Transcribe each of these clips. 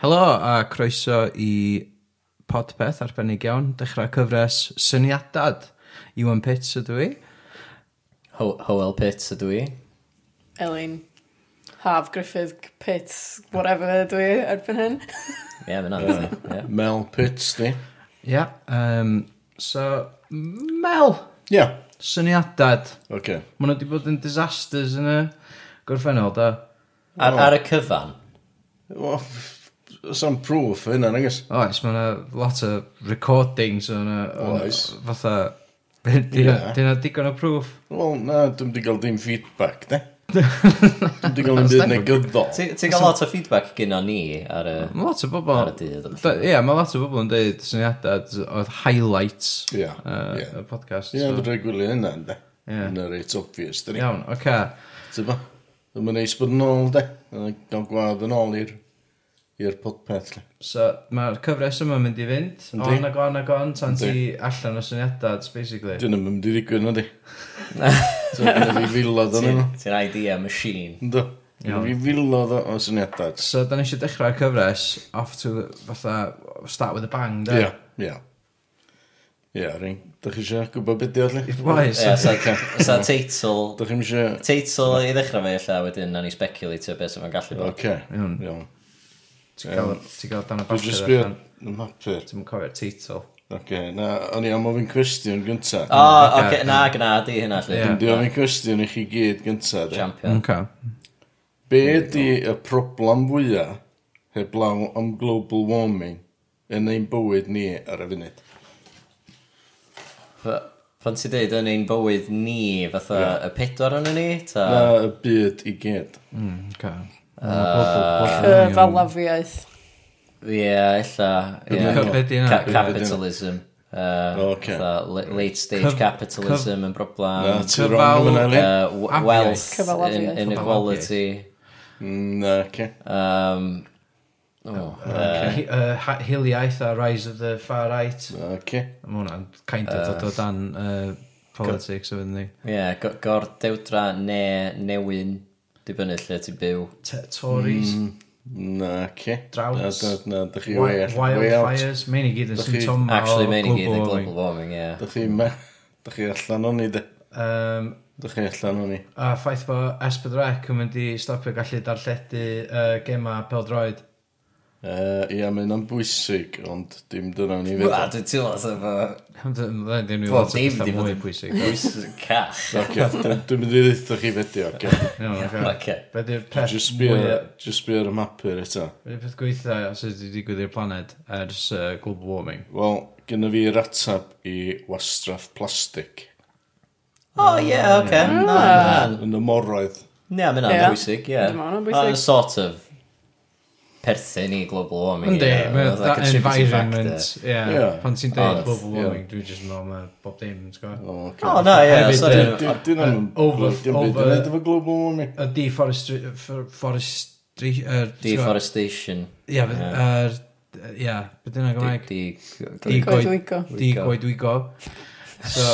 Helo, a croeso i podpeth arbennig iawn, dechrau cyfres syniadad. Iwan Pits ydw i. Ho Hoel Pits ydw i. Elin. Haf Griffith Pits, whatever ydw i erbyn hyn. Ie, yeah, fyna. Yeah. yeah. Mel Pits, di. Ie, yeah, um, so, Mel. Ie. Yeah. Syniadad. Oce. Okay. Mae nhw wedi bod yn disasters yn y gorffennol, da. Ar, ar y cyfan? Well, some proof o hynna, nagos? Oes, mae yna lot o recordings o hynna. Oes. Fatha, dyna digon o proof. Wel, na, dwi'n di gael dim feedback, de. Dwi'n di gael dim byd negyddol. Ti'n gael lot o feedback gyda ni ar y... Mae lot o bobl... Ar y dydd. Ie, mae lot o bobl yn dweud syniadad oedd highlights y podcast. Ie, dwi'n rhaid gwylio hynna, de. Ie. Yn reit obvious, dyn ni. Iawn, oce. Ti'n Ddim yn neis bod yn ôl, de. Gael gwaed yn ôl i'r i'r podpeth. De. So, mae'r cyfres yma mynd i fynd. Yndi. On ag on ag on, tan ti allan o syniadad, basically. Dyn nhw'n mynd i ddigwydd, na di. Ti'n mynd i filodd o'n yno. Ti'n idea machine. Ynddo. Ti'n mynd i filodd o syniadad. So, da ni eisiau dechrau'r cyfres off to, fatha, start with a bang, da. Ie, ie. Ie, ring. Dych chi eisiau gwybod beth di allu? Oes. Ie, so, so teitl... Dych chi'n eisiau... Teitl i ddechrau fe, illa, wedyn, na'n i speculatio beth sy'n gallu bod. Oce, iawn. Iawn. Ti'n cael dan y bapur? Dwi'n sbio yn mapur. Ti'n cofio'r teitl. Oce, na, o'n i am ofyn cwestiwn gynta. O, oce, na, gna, di hynna, lle. di ofyn cwestiwn i chi gyd gyntaf. Champion. Oce. Be ydi y problem fwyaf heblaw am global warming yn ein bywyd ni ar y funud? Pan ti'n deud yn ein bywyd ni, fatha y pedwar yn ni? Ta... Na, y byd i gyd. Mm, okay. uh, Cyfalafiaeth. Ie, yeah, illa. Yeah. Capitalism. Uh, fatha, late stage Cyf capitalism yn broblem. Na, ti'n wrong yn hynny. Uh, wealth, in inequality. Na, okay. Um, Oh, uh, okay. uh, uh, Hiliaeth a Rise of the Far Right. Okay. Mae hwnna'n kind of dod o dan uh, politics o fynd ni. Ie, yeah, gor dewdra ne newyn, dibynnu lle ti'n byw. T Tories. Mm. Na, ce. Droughts. Na, na, da chi way out. Wildfires. Mae'n i gyd yn symptoma Actually, o global warming. Actually, mae'n Da chi allan o'n i, de. Um, da chi allan o'n i. A ffaith bod Espedrec yn mynd i stopio gallu darlledu uh, gema Peldroed. Uh, ia, mae hynna'n bwysig, ond dim dyna ni fedra. Wel, dwi'n teimlo sef fo... Dwi'n ddim wedi bod yn pethau mwy bwysig. Bwysig cach. Oce, dwi'n mynd i ddeitha chi fedi, oce. Oce. Be di'r peth mwy... Just be ar y mapur eto. Be di'r peth gweitha sydd wedi digwydd i'r planed ers uh, global warming? Wel, gyda fi ratab i wastraff plastig. O, ie, oce. Mm. Yn y moroedd. Ie, mae hynna'n bwysig, ie. Sort of perthyn i global warming. Yndi, mae that environment, ie. Pan ti'n dweud global warming, dwi'n just meddwl mae bob dim, ti'n gwybod? O, na, ie. Dwi'n over efo global warming. A deforestation. Deforestation. Ie, yr... ie, beth yna Gymraeg? Di goedwigo. So,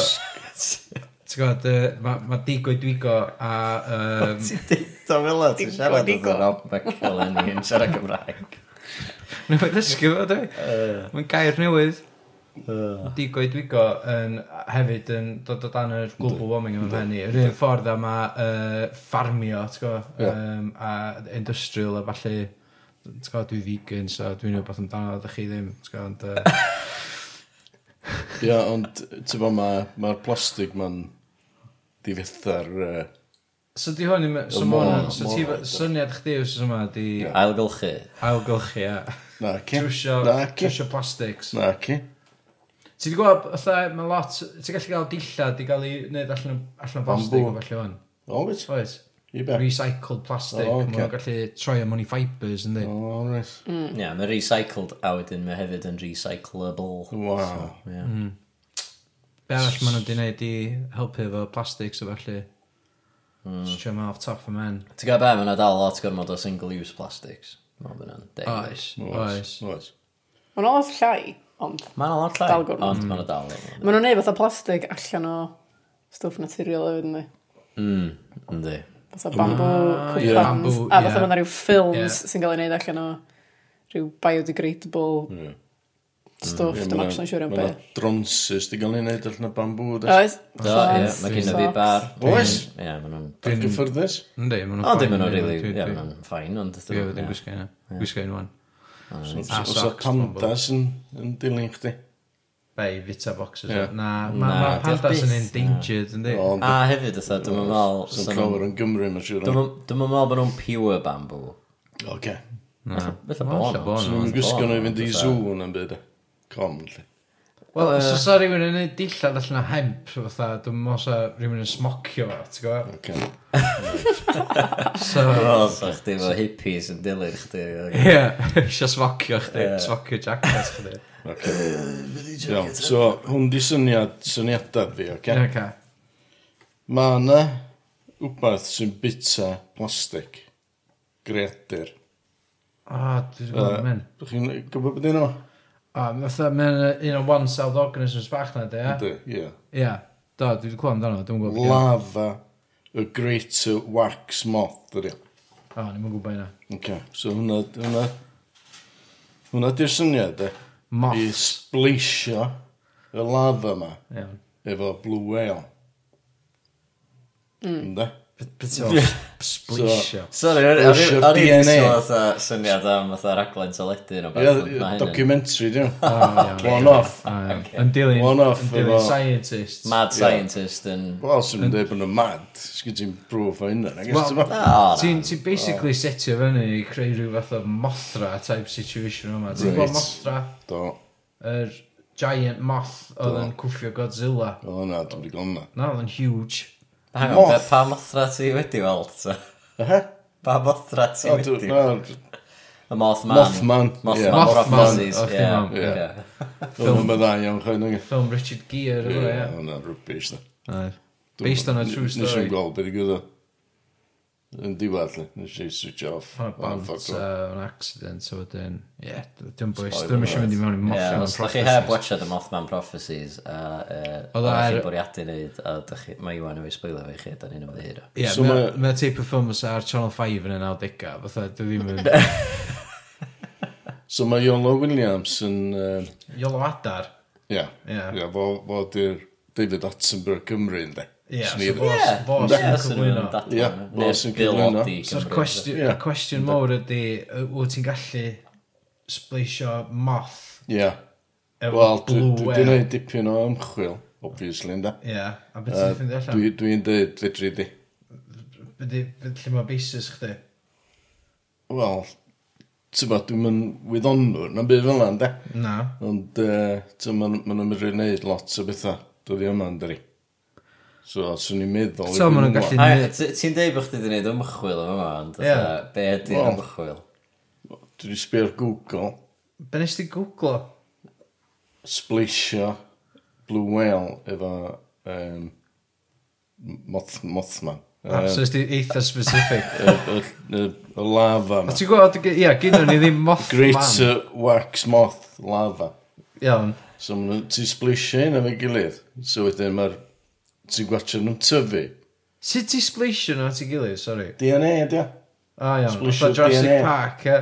Ti'n gwybod, uh, mae ma Digo i Dwigo a... Um, Ti'n deud o fel o, ti'n siarad oedd yn Rob McCall yn i'n siarad Cymraeg. Nw i ddysgu fo, dwi. Mae'n gair newydd. Digo i Dwigo yn, hefyd yn dod o dan yr global warming yma'n penni. Yr un ffordd am uh, ffarmio, ti'n gwybod, um, a industrial a falle... Ti'n gwybod, dwi vegan, so dwi'n rhywbeth amdano, ydych chi ddim, ti'n gwybod, ond... Ia, ond, ti'n fawr mae'r ma plastig ma'n ddifetha'r... Uh, So di hwn, i, so Y mo- mwyn, so ti, syniad chdi wrth yma di Ailgylchu. ailgylchu, ia. na, ci. Trwsio, Na, ci. trwsio plastics. Na, ci. Ti di gweld, fatha, mae lot, ti'n gallu gael dillad i gael ei wneud allan o- allan o plastig o Bambŵ. falle hwn. O, wyt. Oes, I be. recycled plastic, O, oh, ocê. okay. gallu troi am o'n i fibres yndi. O, oes. Ia, yeah, mae'n recycled a wedyn mae hefyd yn recyclable. Wow. So, yeah. mm. Be arall maen nhw wedi gwneud i helpu efo plastics o felly? Mm. Just trim off top of men. Ti'n gael be, mae'n dal lot gormod o single-use plastics. Mae'n bynnag. Oes, oes. Oes. Mae'n oedd llai, ond... Mae'n oedd llai, dal gormod. Ond mae'n dal. Mae'n nhw'n neud fatha plastig allan o stwff naturiol hefyd, ynddi. Mm, ynddi. Fatha bambw, ah, cwpans, a fatha mae'n rhyw ffilms sy'n cael ei wneud allan o rhyw biodegradable hmm stwff, dwi'n actually siŵr am be. Mae dronsys di gael ei wneud allan o bambw. Oes. Do, ie, mae gen i fi bar. Oes? Ie, mae nhw'n... Dwi'n gyffyrddus? Ynddi, mae nhw'n ffain. O, ddim yn o'r rili, ie, mae nhw'n ffain, ond... Ie, dwi'n gwisgo yna. Gwisgo un wan. Os o pandas yn dilyn chdi? Be, i fita boxes. Na, mae pandas yn endangered, ynddi? A hefyd, ytho, dwi'n meddwl... Sy'n clywed yn Gymru, mae'n siŵr. Dwi'n meddwl bod nhw'n pure bambw. Oce. Na, felly bod. Swn i'n gwisgo nhw i fynd i zoo na'n byd. E? com, lle. Wel, os oes rhywun yn neud dillad allan o hemp, fatha, dwi'n meddwl sa rhywun yn smocio fo, ti'n gwybod? So, Wel, sa chdi fo hippies yn dilyn chdi. Ie, eisiau smocio chdi, Ie. smocio jacket chdi. Iawn, so, hwn di syniad, syniadad fi, oce? Ie, Oce. Mae yna wbeth sy'n bita plastig. Greadur. O, dwi'n gwybod Yy, mynd. Dwi'n chi'n gwybod beth yna? O, fatha, mae'n un o one-celled organisms bach na, de, ia? Ie. Ie, do, dwi wedi clywed amdano, dwi'n gwybod. Lava, y greater wax moth, ydy. O, ni'n mwyn gwybod yna. Oce, so hwnna, hwnna, hwnna di'r syniad, de. Moth. I spleisio y lava yma Iawn. efo blue whale. Mm. Ynddi? Beth ti'n spleisio? Sorry, o'n i'n e. fatha syniad am fatha raglen teledu o beth. Documentary, dwi'n. One off. Ah, yn dilyn... One off. Yn dilyn scientist. Mad scientist. Wel, sy'n mynd dweud bod nhw'n mad. Sgyd ti'n brwf o hynna. Ti'n basically setio fyny i creu rhyw fath o mothra type situation yma. Ti'n gwybod mothra? Do. Yr giant moth oedd yn cwffio Godzilla. O, yna, dwi'n gwybod yna. Na, oedd yn huge. Hang on, Moth. be- pa mothra ti wedi weld? ta? Ehe? Pa mothra ti O, dw- wedi weld? na, Y Mothman. Mothman, ie. Mothman. Mothman. Mothrazis, ie, Mothman, ie. ie. Film yma dda iawn, chwein yng Ffilm Richard Gere, efo, ie. Hwna rwbish, da. Based on a true Nes i'n story. gweld beth i gyda. Yn diwedd, lle, nes i switch off. Ond yn accident, so wedyn, ie, dwi'n bwys, dwi'n mysio mynd i mewn i Mothman Prophecies. Os chi heb watchad y Mothman Prophecies, a oedd chi'n bwriadu wneud, a mae Iwan efo'i spoiler fe chi, da ni'n ymwneud hyn. Ie, mae'n teip o ffilm ar Channel 5 yn y 90au, fatha, dwi ddim yn... So mae Iolo Williams yn... Iolo Adar? Ie, ie, fo di'r David Attenborough Cymru, ynddi. Ie, so bos, bos yn cyflwyno. Ie, sy'n yn cyflwyno. So'r cwestiwn mawr ydy, wyt ti'n gallu spleisio moth Ie. efo well, blue whale? Wel, dwi'n gwneud dipyn o ymchwil, obviously, ynda. Ie, a beth ti'n ffeindio allan? Dwi'n dweud fedri di. Lle mae basis chdi? Wel, ti'n bod, dwi'n mynd wyddonwr, na'n byd fel yna, ynda? Na. Ond, ti'n mynd yn mynd i wneud lot o bethau, dwi'n yma, ynda So, swn i'n meddwl... So, maen nhw'n gallu neud... Ti'n deud bod chdi wedi gwneud ymchwil yma, ond be ydy ymchwil? Dwi wedi sbio'r Google. Be nes ti Google? Splisio Blue Whale efo um, moth, Mothman. Ah, so ysdi eitha specific. Y lava yma. Ti'n gwybod, ia, gynnu ni ddim moth man. Greater wax moth lava. Iawn. So ti'n splisio un efo'i gilydd. So wedyn mae'r ti'n gwachio nhw'n tyfu. Sut ti spleisio nhw at ei gilydd, sori? DNA ydi o. A iawn, fatha Jurassic DNA. Park, e?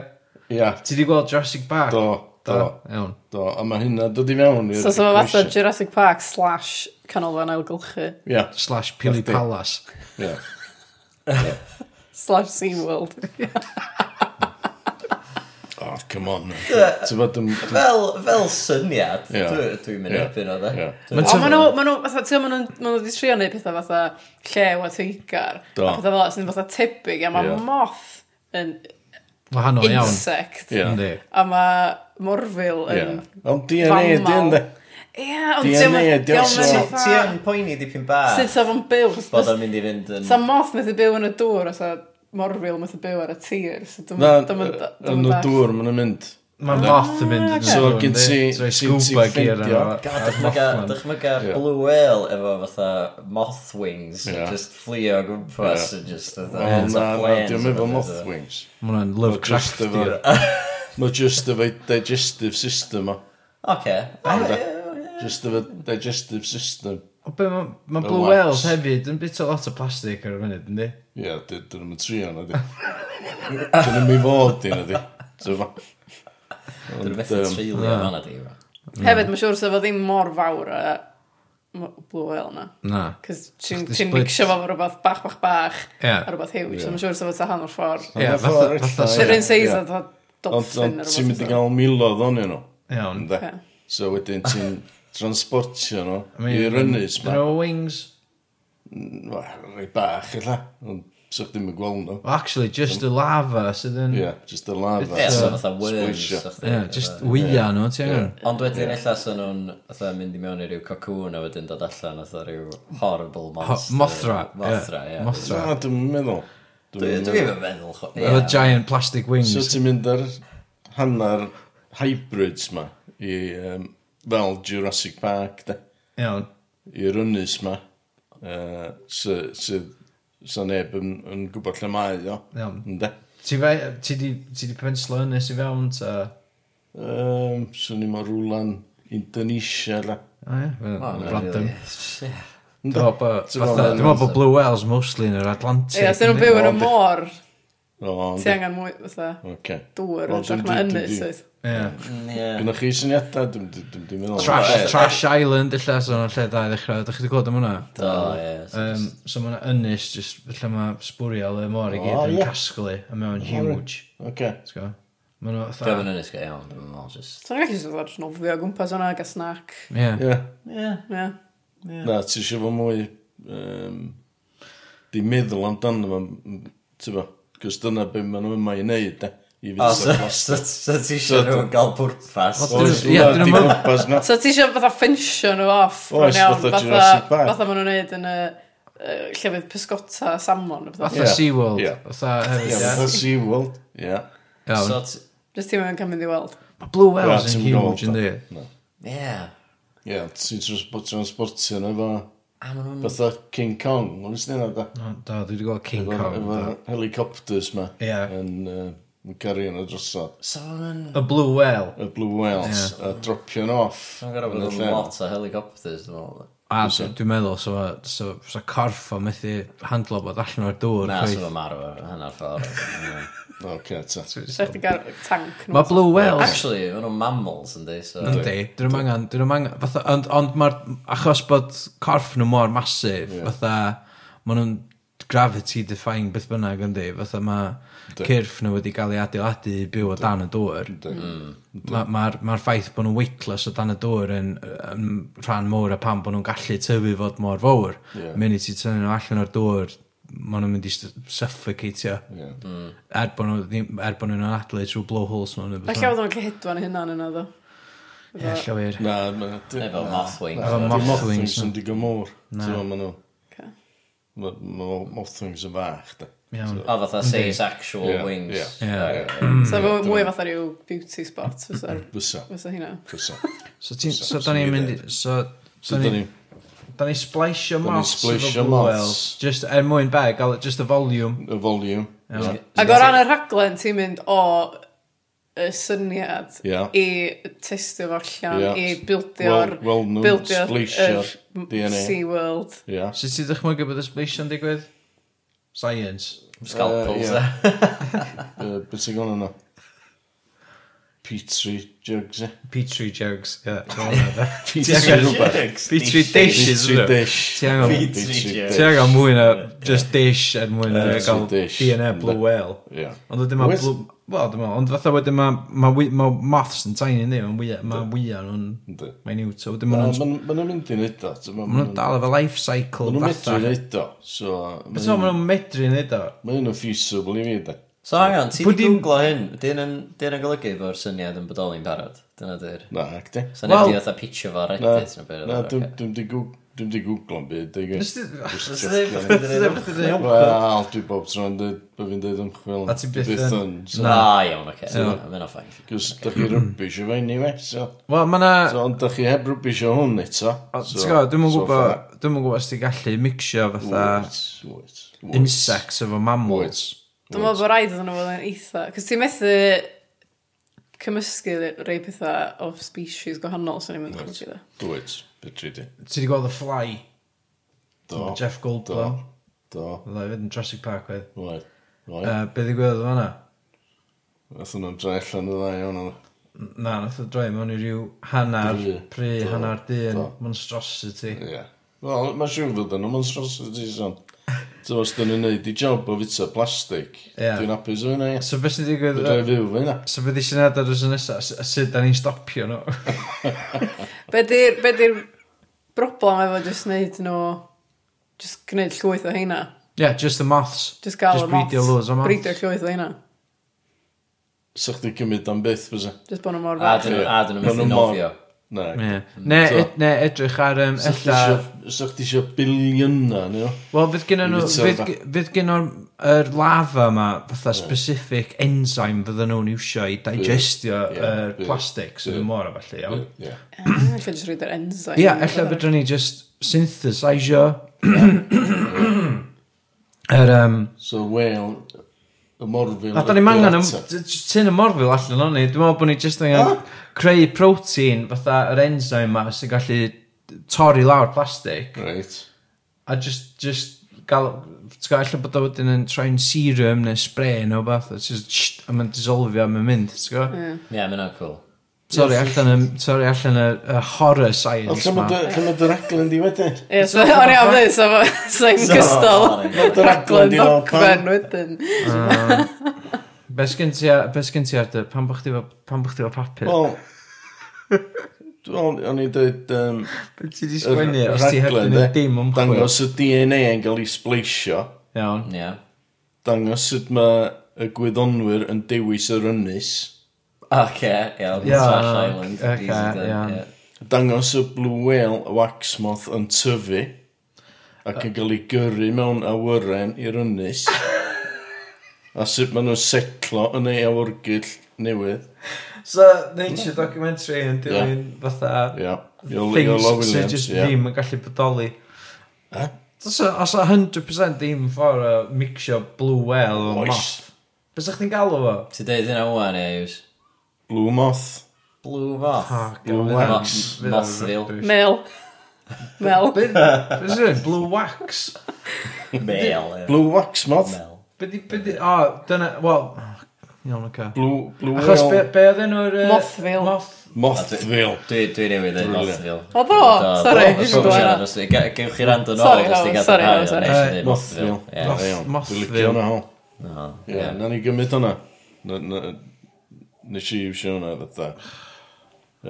Ia. Ti di gweld Jurassic Park? Do, do. Iawn. Do, a mae hynna dod i mewn i'r... So, so mae fatha Jurassic Park slash canolfan ailgylchu. Ia. Slash Pili Palace. Ia. slash SeaWorld. Ia. oh, come on. Fel, fel syniad, dwi'n mynd erbyn o dde. Ond maen nhw, maen nhw, fatha, maen nhw, maen nhw wedi trio neud pethau fatha llew a teigar. Do. A pethau fel, sy'n fatha tebyg, a mae moth yn Wahanol iawn. Insect. A mae morfil yn... Ond DNA dyn, de. Ie, ond DNA, diolch yn Ti yn poeni dipyn bach. Sut sa fo'n byw? Bod o'n mynd i fynd yn... Sa moth methu byw yn y dŵr, os morfil methu byw ar y tir. So dim, Na, dim, dim, dim yn y dŵr, ma'n mynd. Mae moth yn mynd yn So gyn ti scuba gear yna Dychmyga'r blue whale efo fatha moth wings yeah. Just fflio o gwmpas yeah. Just fatha oh, hands Na, planes. diolch efo moth wings Mae hwnna'n Lovecraftian Mae just efo digestive system o Oce oh, oh, Just efo digestive system O be, mae ma Blue wax. Whales hefyd yn bit o lot o plastig ar y funud, yndi? Ie, yeah, dyn nhw'n trio na di. Dyn nhw'n mi fod i na di. Dyn nhw'n methu treulio fan na di. Hefyd, mae'n siŵr sef o ddim mor fawr a Blue Whale na. Na. Cys ti'n mixio fo rhywbeth bach bach bach yeah. a rhywbeth hiw. Yeah. So mae'n siŵr sef o ta hanner ffordd. Ie, fatha. Yr un seis o dolffin. Ond ti'n mynd i gael milodd o'n nhw. Iawn. So wedyn ti'n transportio nhw I mean, i'r ynnus ma. Dyn wings? Mm, Rai bach, illa. Sa'ch ddim yn gweld nhw. Actually, just y lava sydd yn... Ie, just y lava. Ie, so fatha worms. Ie, just wya nhw, ti angen. Ond wedyn illa sy'n nhw'n mynd i mewn i ryw cocoon a wedyn dod allan fatha ryw horrible monster. Mothra. Mothra, ie. Mothra. Na, dwi'n meddwl. Dwi'n meddwl. Efo giant plastic wings. So ti'n mynd ar hanner hybrids ma i fel Jurassic Park, da. Iawn. I'r ynnus ma, uh, sydd sy, sy neb yn, yn gwybod lle mae, o. Iawn. Ynde? Ti, fe, ti, di, ti di penslo ynnus i fewn, ta? Um, Swn i mor rwlan Indonesia, la. O, ie. Random. Dwi'n meddwl bod Blue Wales mostly yn yr Atlantic. Ie, os dyn nhw'n byw yn y môr. Ti angen mwy, fatha, okay. dŵr yn drach mae ynnes oes. Ie. Gwna chi syniadau, dwi'n meddwl. Trash, trash Island, illa, so yna lle da i ddechrau. Dych chi wedi gweld am hwnna? Do, ie. So mae yna just, lle mae sbwriel y mor i gyd yn casglu, a mewn huge. Oce. Mae nhw fatha... Dwi'n ynnes gael iawn, dwi'n meddwl, just... Sa'n gallu sy'n nofio o gwmpas hwnna, gael snack. Ie. Ie. Ie. Na, ti eisiau fo mwy... Um, Di meddwl amdano, ti'n Cos dyna beth maen nhw yma i wneud, ne? O, so ti eisiau nhw'n cael pwrpas? So ti eisiau fatha ffensio nhw off? Oes, fatha Jurassic Park. Fatha maen nhw'n neud yn y llefydd pysgota salmon. Fatha SeaWorld. Fatha SeaWorld, ie. Just ti'n meddwl cymryd i weld. Mae Blue Whales yn huge, yndi? Ie. Ie, ti'n transportio nhw efo A maen nhw'n... Fatha King Kong, maen nhw'n syniad da. No, da, dwi wedi gweld King Kong. Efo helicopters ma. Ie. Yn yn gyrru yn y drosod. So yn... Y Blue Whale. Y Blue Whales. A dropio dropio'n off. Mae'n gorau bod yn lot o helicopters, dwi'n meddwl. A dwi'n meddwl, so, so, so corff o methu handlo bod allan o'r dŵr. Na, so mae'n marw hynna'r ffordd. Okay, ta. Sa'ch di gael tank nhw. Mae Blue Whales... Actually, maen nhw'n mammals yn. So... Yndi, dyn nhw'n angen, dyn nhw'n angen, fatha, ond, ond mae'r, achos bod corff nhw mor masif, yeah. fatha, maen nhw'n gravity defying beth bynnag yn fatha mae cyrff nhw wedi cael ei adeiladu i byw o dan y dŵr. Mae'r hmm. ma ma ffaith bod nhw'n weightless o dan y dŵr yn, yn rhan mowr a pam bod nhw'n gallu tyfu fod mor fawr. Yeah. Mynd i ti tynnu nhw allan o'r dŵr, maen nhw'n mynd i suffocatio. Yeah. Mm. Er bod nhw'n er bo nhw adlu trwy blowholes nhw'n... Alla oedd nhw'n cehedwan hynna'n yna ddo. Ie, llaw i'r... Na, efo mothwings. Efo mothwings. Mothwings yn digon môr. Na. Mae nhw. Mae mothwings yn fach, da. O, fatha seis actual yeah. wings. Ie. Yeah. Mm. So, fo mwy fatha rhyw beauty spot. Fysa. Fysa. Fysa hynna. Fysa. So, da ni'n mynd... i... So, da ni'n... Da ni splaisio moths Da ni'n splaisio moths. Just er mwyn be, gael just y volume. Y volume. Iawn. Ac o ran y rhaglen, ti'n mynd o y syniad yeah. i testio fo allan, yeah. i bildio'r well, well bildio DNA. SeaWorld. Yeah. Sut so, ti'n dychmygu bod y splaisio'n digwydd? Science. Scalpels, uh, yeah. e. uh, beth sy'n gwneud yna? Petri jugs, e? Petri jugs, ie. Petri rhywbeth. Petri dishes, ydw. Ti angen... Ti angen mwy na just dish er mwyn uh, gael DNA Blue Whale. Ond ydym blue... Wel, dim ond fatha wedyn ma, ma, ma maths yn tain i ni, mae wyau nhw'n... Mae'n iw, so wedyn ma nhw'n... Ma nhw'n mynd i neud o. Ma nhw'n dal efo life cycle fatha. Ma nhw'n medru neud o, so... Beth o, o'n medru neud o? Ma nhw'n feasible i fi, da. So angen, ti wedi gwglo hyn, dyn yn, dyn yn golygu bo'r syniad yn bodoli'n barod. Dyna dyr. Na, ac di. So nid i oedd a pitcho fo reddit neu beth. Na, dwi'n di Dwi'n di googlo'n byd, dwi'n di Wel, dwi bob tro yn dweud bod fi'n dweud ymchwil. A ti byth yn... Na, iawn, oce. Mae'n o ffain. Cos da chi rybys o fe, anyway, so... Wel, mae na... So, ond da chi heb rybys o hwn eto. Ti'n gwybod, dwi'n gwybod, dwi'n gwybod os ti gallu mixio fatha... Insects efo mammals. Dwi'n meddwl bod rhaid iddyn nhw fod yn eitha. Cos ti'n methu cymysgu rei pethau o species gwahanol sy'n ni'n mynd i Dwyd, beth rydw di. Ti wedi gweld y fly? Do. Jeff Goldblum? Do. Do. Dda i fynd yn Jurassic Park, wedd? Wedd. Uh, be ddi gweld yma na? Nath nhw'n dra allan y ddau o'n o'n. Na, nath o droi mewn i ryw hannar, pry, hannar dyn, monstrosity. Ie. Wel, mae'n siŵr fod yn monstrosity, son. So os dyn nhw'n neud i job o fita plastig, Ie. dwi'n apus o hynna, ie. So beth sy'n digwydd... Dwi'n fyw fy hynna. So beth sy'n adar ar ysyn nesaf? Sut da ni'n stopio nhw? Be di'r be 'di'r broblem efo just neud nhw... Just gwneud llwyth o heina. Yeah, just the moths. Just gael Just y breedio loads o moths. Breedio llwyth o heina. Sa chdi cymryd am byth, fysa. Just bod nhw mor A fach. dyn nhw- a dyn nhw'n Maen nhw mor- nofio. Ne. Ne, so, ed, ne edrych ar... Um, ella... Sa chdi eisiau biliona, ni o? Wel, fydd gen nhw... Fydd gen nhw'r lafa yma, fatha yeah. specific enzyme fydden nhw'n iwsio i digestio yr yeah. plastic sydd yn mor a falle, iawn. Ie. Alla jyst rwy'n yr enzyme. Ie, alla fydden ni just synthesisio yr... um, so, whale, y morfil... A da ni'n mangan... Tyn y morfil allan o'n ni. Dwi'n meddwl bod ni just... Ah? creu protein fatha yr enzyme ma sy'n gallu torri lawr plastic. Right. a just, just gael, ti'n gael allan bod o wedyn yn troi'n serum neu spray neu beth, a just, shht, a mae'n dissolfio, mae'n mynd, ti'n gael? Ie, yeah, mae'n cool. Sorry, allan y, sorry, allan y, y horror science ma. Lle mae dy raglen di wedyn? Ie, so, o'n iawn dweud, so sa'n dy raglen ddogfen wedyn. Be sgyn ti ar, be sgyn ti ar dy, pan bych ti fo papur? Wel, Wel, o'n i dweud... Um, Be ti di sgwennu os ti heb dyn dim ymchwil? Dangos y DNA yn cael ei spleisio. Iawn. Ie. Yeah. Dangos sut mae y gwyddonwyr yn dewis yr ynys. Ac e, iawn. Trash Island. Ac e, iawn. Dangos y blue whale y waxmoth yn tyfu ac yn cael ei gyrru mewn awyren i'r ynys. A sut maen nhw'n setlo yn ei awyrgyll newydd. So, nature documentary yn dilyn yeah. fatha yeah. You'll, things you'll sydd just yeah. ddim yn gallu bodoli. Eh? Os o 100% ddim ffordd o mixio blue whale o moth. Beth ydych chi'n galw fo? Ti deud hynna wwan, Ews? Blue moth. Blue moth. Blue wax. Mothville. Mel. Mel. Beth ydych chi'n Blue wax. Mel. Blue wax moth. Mel. Be di, be di, o, dyna, wel, iawn oce. Blue, blue Achos be, be oedd enw'r... Uh, Mothville. Moth, Mothville. Dwi, dwi newydd yn Mothville. O ddo, sori. Gewch chi rand yn ôl, os ti'n gadael Mothville. Mothville. Ie, na ni gymryd hwnna. Nes i iwsio hwnna, dda.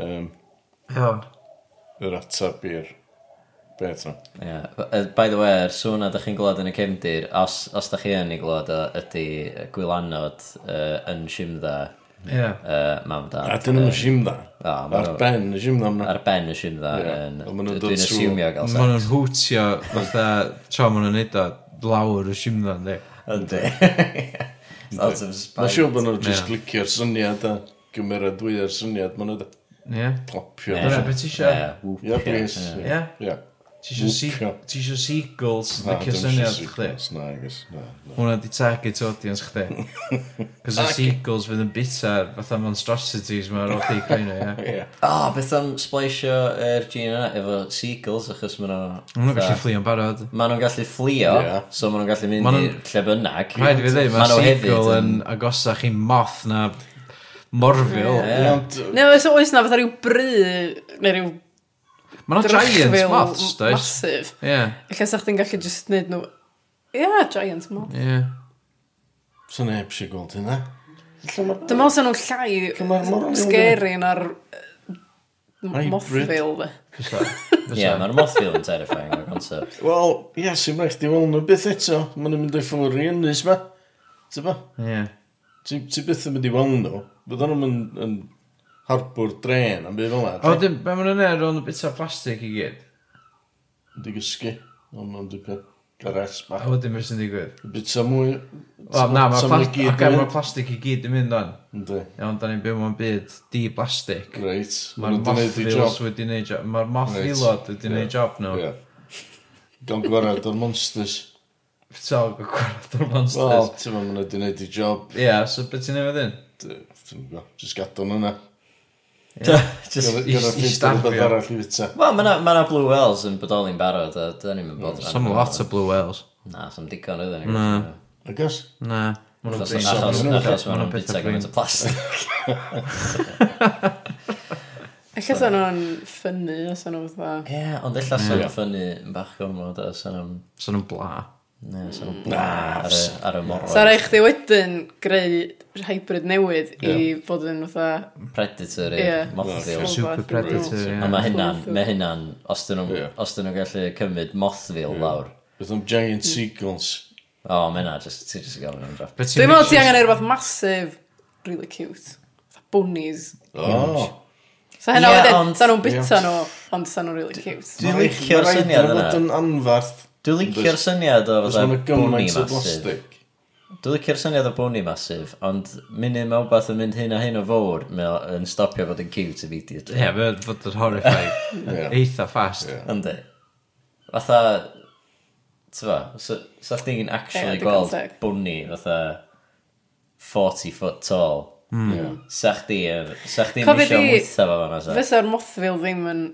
Iawn. Yr atab i'r Bret nhw. Yeah. By the way, yr sŵn a da chi'n glod yn y cefndir, os, os da chi yn ei glod o, ydy gwylanod uh, yn simdda Yeah. Uh, mam dad. A dyn nhw'n simdda. Ar ben y simdda yna. Ar ben y simdda. Dwi'n asiwmio gael sex. Mae nhw'n hwtio fatha tra mae nhw'n neud o lawr y simdda ynddi. Yndi. Out of spite. Mae'n siŵr bod nhw'n just glicio'r syniad a gymryd dwy syniad. Mae nhw'n Ie. Popio. Ie, beth eisiau? Ie, please. Ie. Ie. Ti isio seagulls na cysyniad chdi? Na, agos. Hwna di target audience chdi. Cos y seagulls fydd yn bita fatha monstrosities mae'r o'r dig feina, ie. O, beth am splaisio yr gene yna efo seagulls achos maen nhw... Maen nhw'n gallu fflio'n barod. Maen nhw'n gallu fflio, so maen nhw'n gallu mynd i lle bynnag. Rhaid i fi ddeud, mae seagull yn agosach i moth na morfil. Neu oes na fatha rhyw bry, neu rhyw Mae'n giant moths, does? Masif. Ie. Yeah. Ella sa'ch chi'n gallu just neud nhw... Ie, giant moth. Ie. Yeah. Neb sy'n gweld hynna. Dyma os nhw'n llai scary na'r mothfil, fe. Ie, mae'r mothfil yn terrifying o'r concept. Wel, ie, sy'n rhaid i weld nhw beth eto. Mae'n mynd i ffwrdd i ynnus, ma. Ti'n ba? Ie. Ti byth yn mynd i weld nhw. Bydd nhw'n yn harbwr dren am byd fel yna. O, dim, be maen nhw'n neud o'n bita plastig i gyd? Di gysgu, ond nhw'n dipyn gares bach. O, dim beth sy'n digwydd. Bita mwy... Wel, na, mae plastig, ac mae plastig i gyd yn mynd o'n. Ynddi. Iawn, da ni'n byw mewn byd di plastig. Reit. Mae'r mothfils wedi gwneud job. Mae'r mothfilod wedi gwneud job nhw. Gan gwared o'r monsters. Bita o gwared o'r monsters. Wel, ti'n meddwl, maen wedi gwneud i job. Ie, so beth ti'n ei fod yn? Just gadw nhw'na. Wel, mae yna blue whales yn bodoli'n barod, a dyn ni'n bod. Some lot o blue whales. Na, some digon ydyn ni. Na. Agos? Na. Achos maen nhw'n bita gymaint o plastic Alla sa'n o'n ffynnu, os o'n o'n fatha... Ie, ond alla sa'n o'n ffynnu yn bach gofnod, a sa'n o'n... Sa'n o'n bla. Ne, so, mm. na, ar y, ar y morwyd. So rai chdi wedyn greu hybrid newydd i fod yn fatha... Predator i yeah. Mothville. Super Predator, ie. Yeah. Mae hynna'n, mae hynna'n, os dyn nhw'n yeah. gallu cymryd Mothville yeah. lawr. Beth am giant mm. seagulls. O, mae hynna, just, ti'n just gael yn draft. Dwi'n meddwl ti angen ei rhywbeth masif, really cute. Fatha Bunnies. Oh. So hynna yeah, wedyn, sa nhw'n bita nhw, ond sa nhw'n really cute. Dwi'n licio'r syniad yna. Mae'n anfarth. Dwi'n licio'r syniad o fatha bwni masif. Dwi'n licio'r syniad o bwni masif, ond munud mae wbeth yn mynd hyn a hyn o fawr, mae yn stopio fod yn cute immediately. Ie, yeah, mae'n fod yn horrifying. Eitha fast. Yndi. Fatha, tyfa, sa sa'ch di'n actually gweld bwni fatha 40 foot tall. Mm. Sa'ch di, sa'ch di'n misio mwtha fo fanna. Fysa'r mothfil ddim yn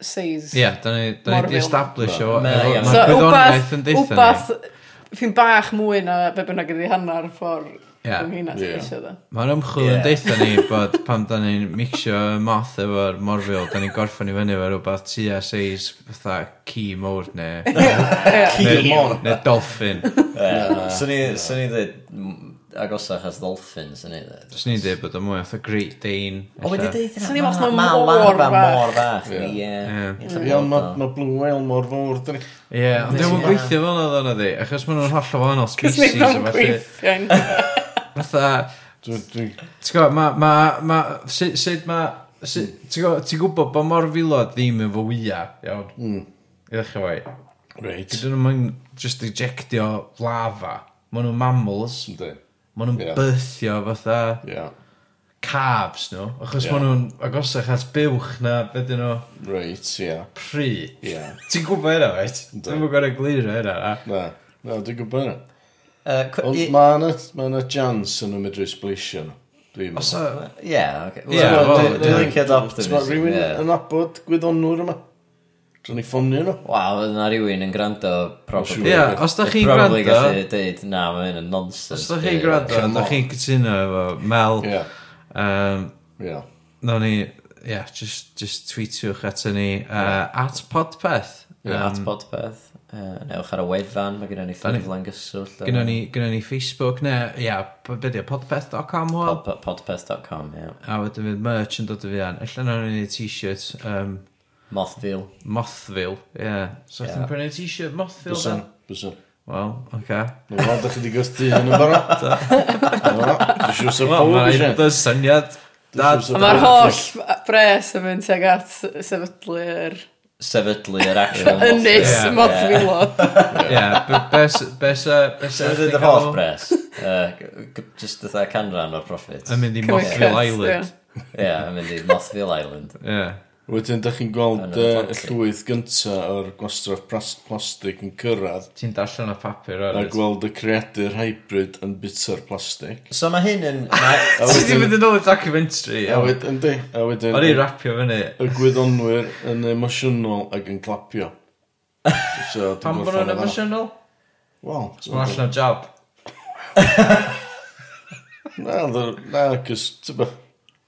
seis. Ie, yeah, da ni, da ni di establish o. Mae'r so, gwyddoniaeth yn deitha ni. Wbath, Fi'n bach mwy na be bynnag ydi hanner ffordd yeah. Rwy'n yeah. Mae'r ymchwil yn deitha ni bod pan da ni'n mixio moth efo'r morfil, da ni'n gorffan i fyny efo rhywbeth tu seis fatha ci mowr neu... Ci mowr. Neu dolphin. Swn i ddweud agosach as dolphins yn ei ddweud. Dwi'n ni'n dweud bod o mwy fatha Great Dane. O, wedi dweud yna. Dwi'n ni'n meddwl ma mor fach. mor fach, ie. Ond mae Blue Whale mor fawr, dyn ni. Ie, ond dwi'n gweithio fel yna ddyn nhw, achos maen nhw'n holl o wahanol species. Cys ni'n gweithio. Fatha... Ti'n gwybod, mae... Ma, ma, sut mae... Ti'n gwybod bod mor filod ddim yn fo wia, iawn? Mm. I ddechrau fwy. Reit. Dyn nhw'n just ejectio lava. Maen nhw'n mammals. Ynddi. Maen nhw'n yeah. bythio fatha yeah. calves nhw, achos yeah. maen nhw'n agosach at buwch na beth nhw. Reit, ie. Yeah. Pri. Yeah. Ti'n gwybod hynna, weit? Dwi'n gwybod gorau glirio hynna. Na, na, dwi'n gwybod hynna. Uh, Ond mae yna, mae yna jans yn y medru splisio nhw. Dwi'n meddwl. Ie, oce. Dwi'n licio adoptimism. Rwy'n yn abod gwyddonwr yma. Dwi'n ni ffonio nhw. Waw, yna rhywun yn gwrando probably. Ie, os da chi'n gwrando... Probably gallu dweud, na, mae hyn yn nonsense. Os da chi'n gwrando, da chi'n cytuno efo Mel. Ie. Yeah. Um, yeah. No ni, ie, yeah, just, just tweetiwch ato ni. Uh, at Podpeth. Ie, at Podpeth. Uh, newch ar y wefan, mae gennym ni ffyrdd flan gyswllt. Gennym ni, gennym ni Facebook, ne, ie, yeah, di o, podpeth.com hwyl? Pod, podpeth.com, ie. A wedyn fydd merch yn dod o fi an. Allan o'n ni t-shirt. Um, Mothville. Mothville, ie. Yeah. So yeah. ti'n prynu t-shirt Mothville da? Byswn, byswn. Wel, oce. Okay. Wel, da chi di gwesti yn y barod. Dwi'n siw sy'n bwyd eisiau. Dwi'n syniad. Mae'r holl bres yn mynd tuag at sefydlu'r... Sefydlu yr actual Ynys Mothville. Ie, be sa... Sefydlu'r holl bres. Just ytha canran o'r profit. Yn mynd i Mothville Island. Ie, yn mynd i Mothville Island. Ie. Wedyn, da chi'n gweld y uh, llwyth gynta o'r gwastraff plastig yn cyrraedd. Ti'n darllen o papur o'r... A gweld y creadur hybrid yn bita'r plastig. So mae hyn yn... Ti di fynd yn ôl y documentary. A wedyn, di. A wedyn... O'n i rapio fyny. Y gwyddonwyr yn emosiynol ac yn clapio. So, Pam bod nhw'n emosiynol? Wel... Os Sma'n allan o job. Na, na, cys, ti'n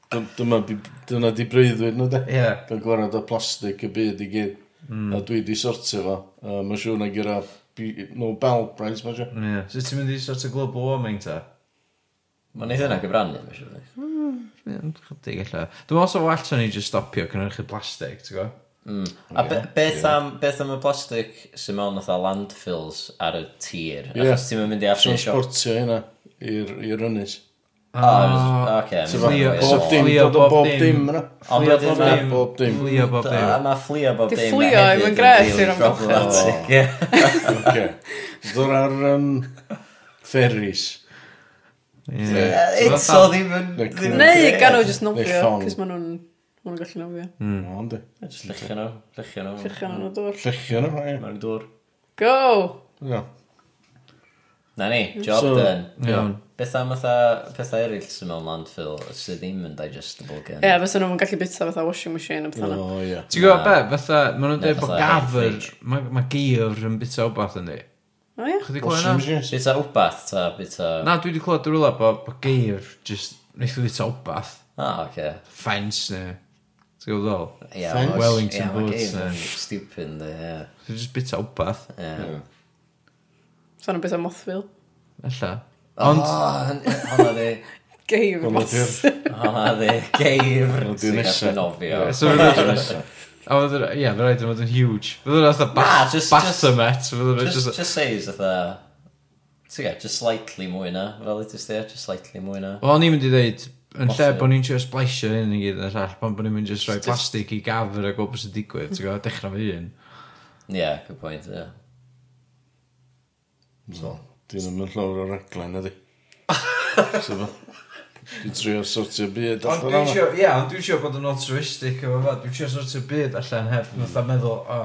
Dyma, dyna di breuddwyd nhw de. Ie. Yeah. Dwi'n gwared o plastig y byd i gyd. Mm. A dwi di sortio fo. Uh, mae siŵr na gyda no bell price, mae siŵr. Ie. Yeah. So ti'n mynd i sort o global warming ta? Mae'n neud hynna gyfrannu, mae siŵr. Mm, chydig allan. Dwi'n meddwl sef well ni just stopio cynnyrchu plastig, ti'n gwybod? Mm. A yeah, beth, yeah. am, beth am y plastig sy'n mewn fatha landfills ar y tir? Yeah. Achos ti'n mynd i allu... Transportio hynna i'r ynys. Oh, oce. Fflio bob dim. Fflio bob dim. Fflio bob dim. Fflio bob dim. Mae fflio bob dim. Di fflio yn gres i'r amgylchedd. Oce. Dwi'n ar ferris. Eto ddim yn... Neu gan nhw just nofio, cys maen nhw'n... Maen nhw'n gallu nofio. Mm, ond e. Jyst llychio nhw. Llychio nhw. Llychio nhw'n dŵr. Llychio nhw, ie. Mae'n dŵr. Go! Go! Na ni, job done. Iawn. Beth am fatha pethau eraill sy'n mewn landfill sydd ddim yn digestible gen. Ie, yeah, fysa nhw'n gallu bita fatha washing machine a bethau no, yeah. Ti'n gwybod be? Fatha, maen nhw'n dweud bod gafr, mae ma geir yn bita o beth yndi. O ie? Chyddi clywed na? Bita o bath ta bita... Na, dwi wedi clywed rhywle bod bo geir just wnaeth o bita o bath. O, oce. Fence neu... Ti'n gwybod ddol? Ie, Wellington boots neu... Stupid, ie. Just bita o bath. Ie. Sa'n nhw'n bita mothfil? Alla. Ond... Oh, hwnna di. Geif mas. Hwnna di. Geif rhywbeth nesaf. Nofio. So, A oedd yr, ie, fe rhaid yn fod yn huge. Fydd yn fatha bathomet. Just says, fatha... So yeah, just slightly mwy na. Fel it is there, just slightly mwy na. Wel, ni'n mynd i ddeud, yn lle bod ni'n siarad splaisio hyn i gyd yn y pan bod ni'n mynd just rhoi plastig i gafr a gwybod beth sy'n digwydd, ti'n gwybod, dechrau fy hun. Ie, yeah, good point, ie. Yeah. So, Di ddim yn llawer o raglen ydi. So fa. Di trio sortio byd Ond allan dwi'n yma. siŵr, ie, ond dwi'n siŵr bod yn altruistic efo fa. Dwi'n siŵr sortio byd allan heb hmm. fatha meddwl, o,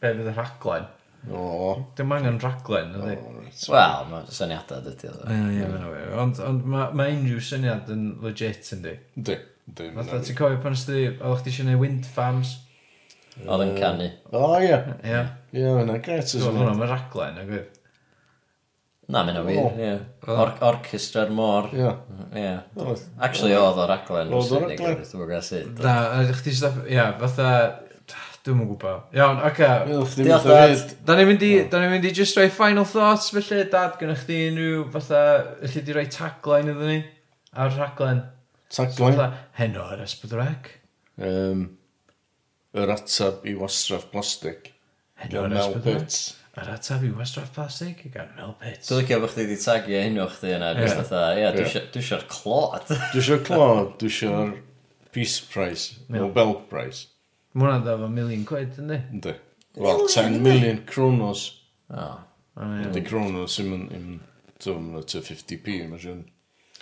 be fydd y rhaglen. O, Dim angen rhaglen, ydy. reit. Wel, mae syniadau dydy o. Ie, ie, mae'n wir. Ond, ond mae ma unrhyw syniad yn legit yn di. Di, Fatha, ti'n cofio pan ysdi, oedd chdi eisiau gwneud wind farms? Oedd yn canu. O, ie. Ie. Ie, mae'n gret. Dwi'n meddwl hwnna, mae raglen, ag oedd. Na, mae'n wir, ie. Or orchestra'r môr. Ie. Ie. Actually, oedd o'r raglen. Oedd o'r raglen. Dwi'n gwybod sut. Na, a ddech stop... Ie, fatha... Dwi'n mwyn gwybod. Iawn, oce. Diolch, Dad. Da ni'n mynd i... Da ni'n mynd i just rhoi final thoughts, felly, Dad, gynnwch chi unrhyw fatha... Felly di rhoi tagline iddyn ni? Ar rhaglen. Tagline? Heno ar esbydrec. Um, yr atab i wastraff plastig. Heno ar esbydrec. Yr atab i wastraff plastig, i gan Mel Pitts. Dwi'n licio bod chdi wedi tagio e hynw chdi yna, jyst yeah. fatha, ia, yeah, dwi eisiau'r clod. Dwi eisiau'r clod, dwi eisiau'r Peace Prize, Nobel Prize. Mae hwnna'n dda fo milion quid, yndi? Ynddi. Wel, 10 milion kronos. O. Ynddi kronos ddim yn, dwi'n mynd to 50p, mae siwn.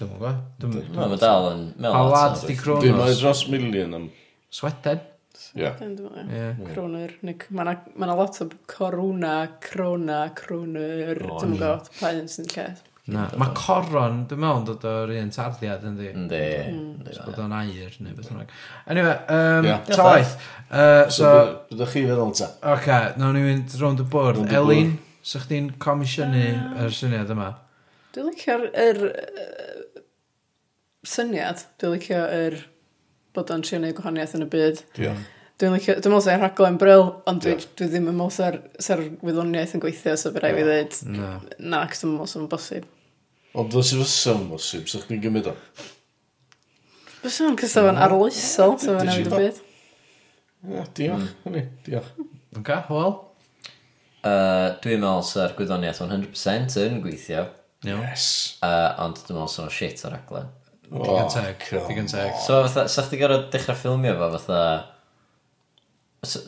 Dwi'n mynd gwa. Dwi'n mynd dal yn... A lad di kronos. Dwi'n mynd dros milion am... Sweden. Ie. Croner. Mae yna lot o corona, crona, croner. Dwi'n gwybod pa un sy'n lle. Na, mae coron, dwi'n meddwl, dod o'r un tarddiad yn di. Ynddi. Mm. Os bod o'n air neu beth yna. Anyway, um, ta waith. Uh, so, Rydych chi feddwl ta. Oce, nawr ni'n mynd rownd y bwrdd. Elin, sa chdi'n comisiynu yr syniad yma? Dwi'n licio'r syniad. Dwi'n licio'r bod o'n trio neud gwahaniaeth yn y byd. Diolch. Dwi'n licio, dwi'n meddwl sef rhaglen bryl, ond dwi, dwi ddim yn meddwl sef ser wyddoniaeth yn gweithio, so rai fi ddweud, na, cos dwi'n meddwl sef yn bosib. Ond os i fysa bosib, sa'ch chi'n gymryd o? Fysa yn cys o'n arloesol, sef yn newid y byd. Ia, diolch, hmm. hynny, diolch. Oga, wel? Dwi'n meddwl sef gwyddoniaeth 100% yn gweithio. Yes. Uh, ond dwi'n meddwl sef shit o'r aglen. Digon teg, digon teg. So, fatha, sa'ch ti gorfod dechrau ffilmio fo, fatha... So,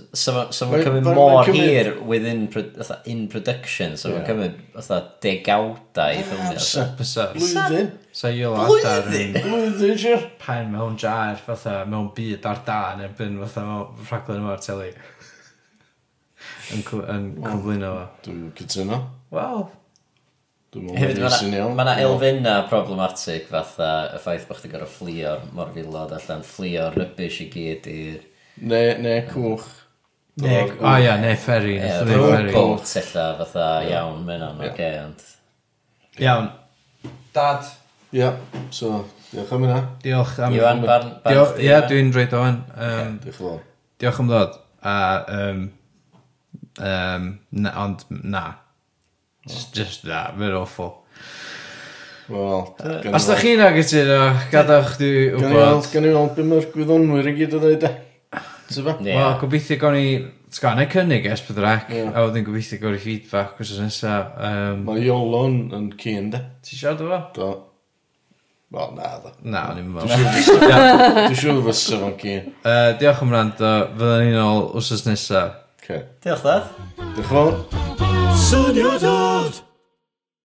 so mae'n cymryd mor hir within fatha, in production, so mae'n cymryd fatha degawdau i ah, ffilmio. Sa, sa, blwyddyn. Sa i o adar yn... Blwyddyn, siwr. Pen mewn jar, fatha, mewn byd ar da, neu byn fatha mewn rhaglen yma ar teli. Yn cyflwyno fo. Dwi'n cytuno. Wel, Hefyd, mae yna elfenna problematic fatha y ffaith bod chdi gorau fflio'r morfilod allan, fflio'r rybys i gyd i'r... Ne, ne, cwch. Ne, o ah, ia, ne, ferry. Ie, rwy'n bolt illa fatha iawn, mae'n am, oce, ond... Iawn. Dad. Ia, so, diolch am yna. Diolch am... Iwan, barn... Ia, dwi'n reid o'n. Um, diolch yn Diolch am ddod. A, um, um, na, ond, na. Just, just na, mae'n awful. Wel, Os da chi'n agytuno, gadwch di wybod. Gan i weld beth mae'r gwyddonwyr i gyd o ddeud e. Ie. Wel, gobeithio gawn ni... Tga, na i cynnig es bydd rec, Ie. a wedyn gobeithio gawn ni feedback os oes nesaf. Um, Mae Iolon yn cyn, de. Ti siarad o fo? Do. Wel, na, ddo. Na, o'n i'n meddwl. Dwi'n siŵr fysa fo'n cyn. Yy, Diolch am rando, fyddwn ni'n ôl wrsos nesaf. Okay. Diolch, Dad. Diolch yn fawr. Syniadad!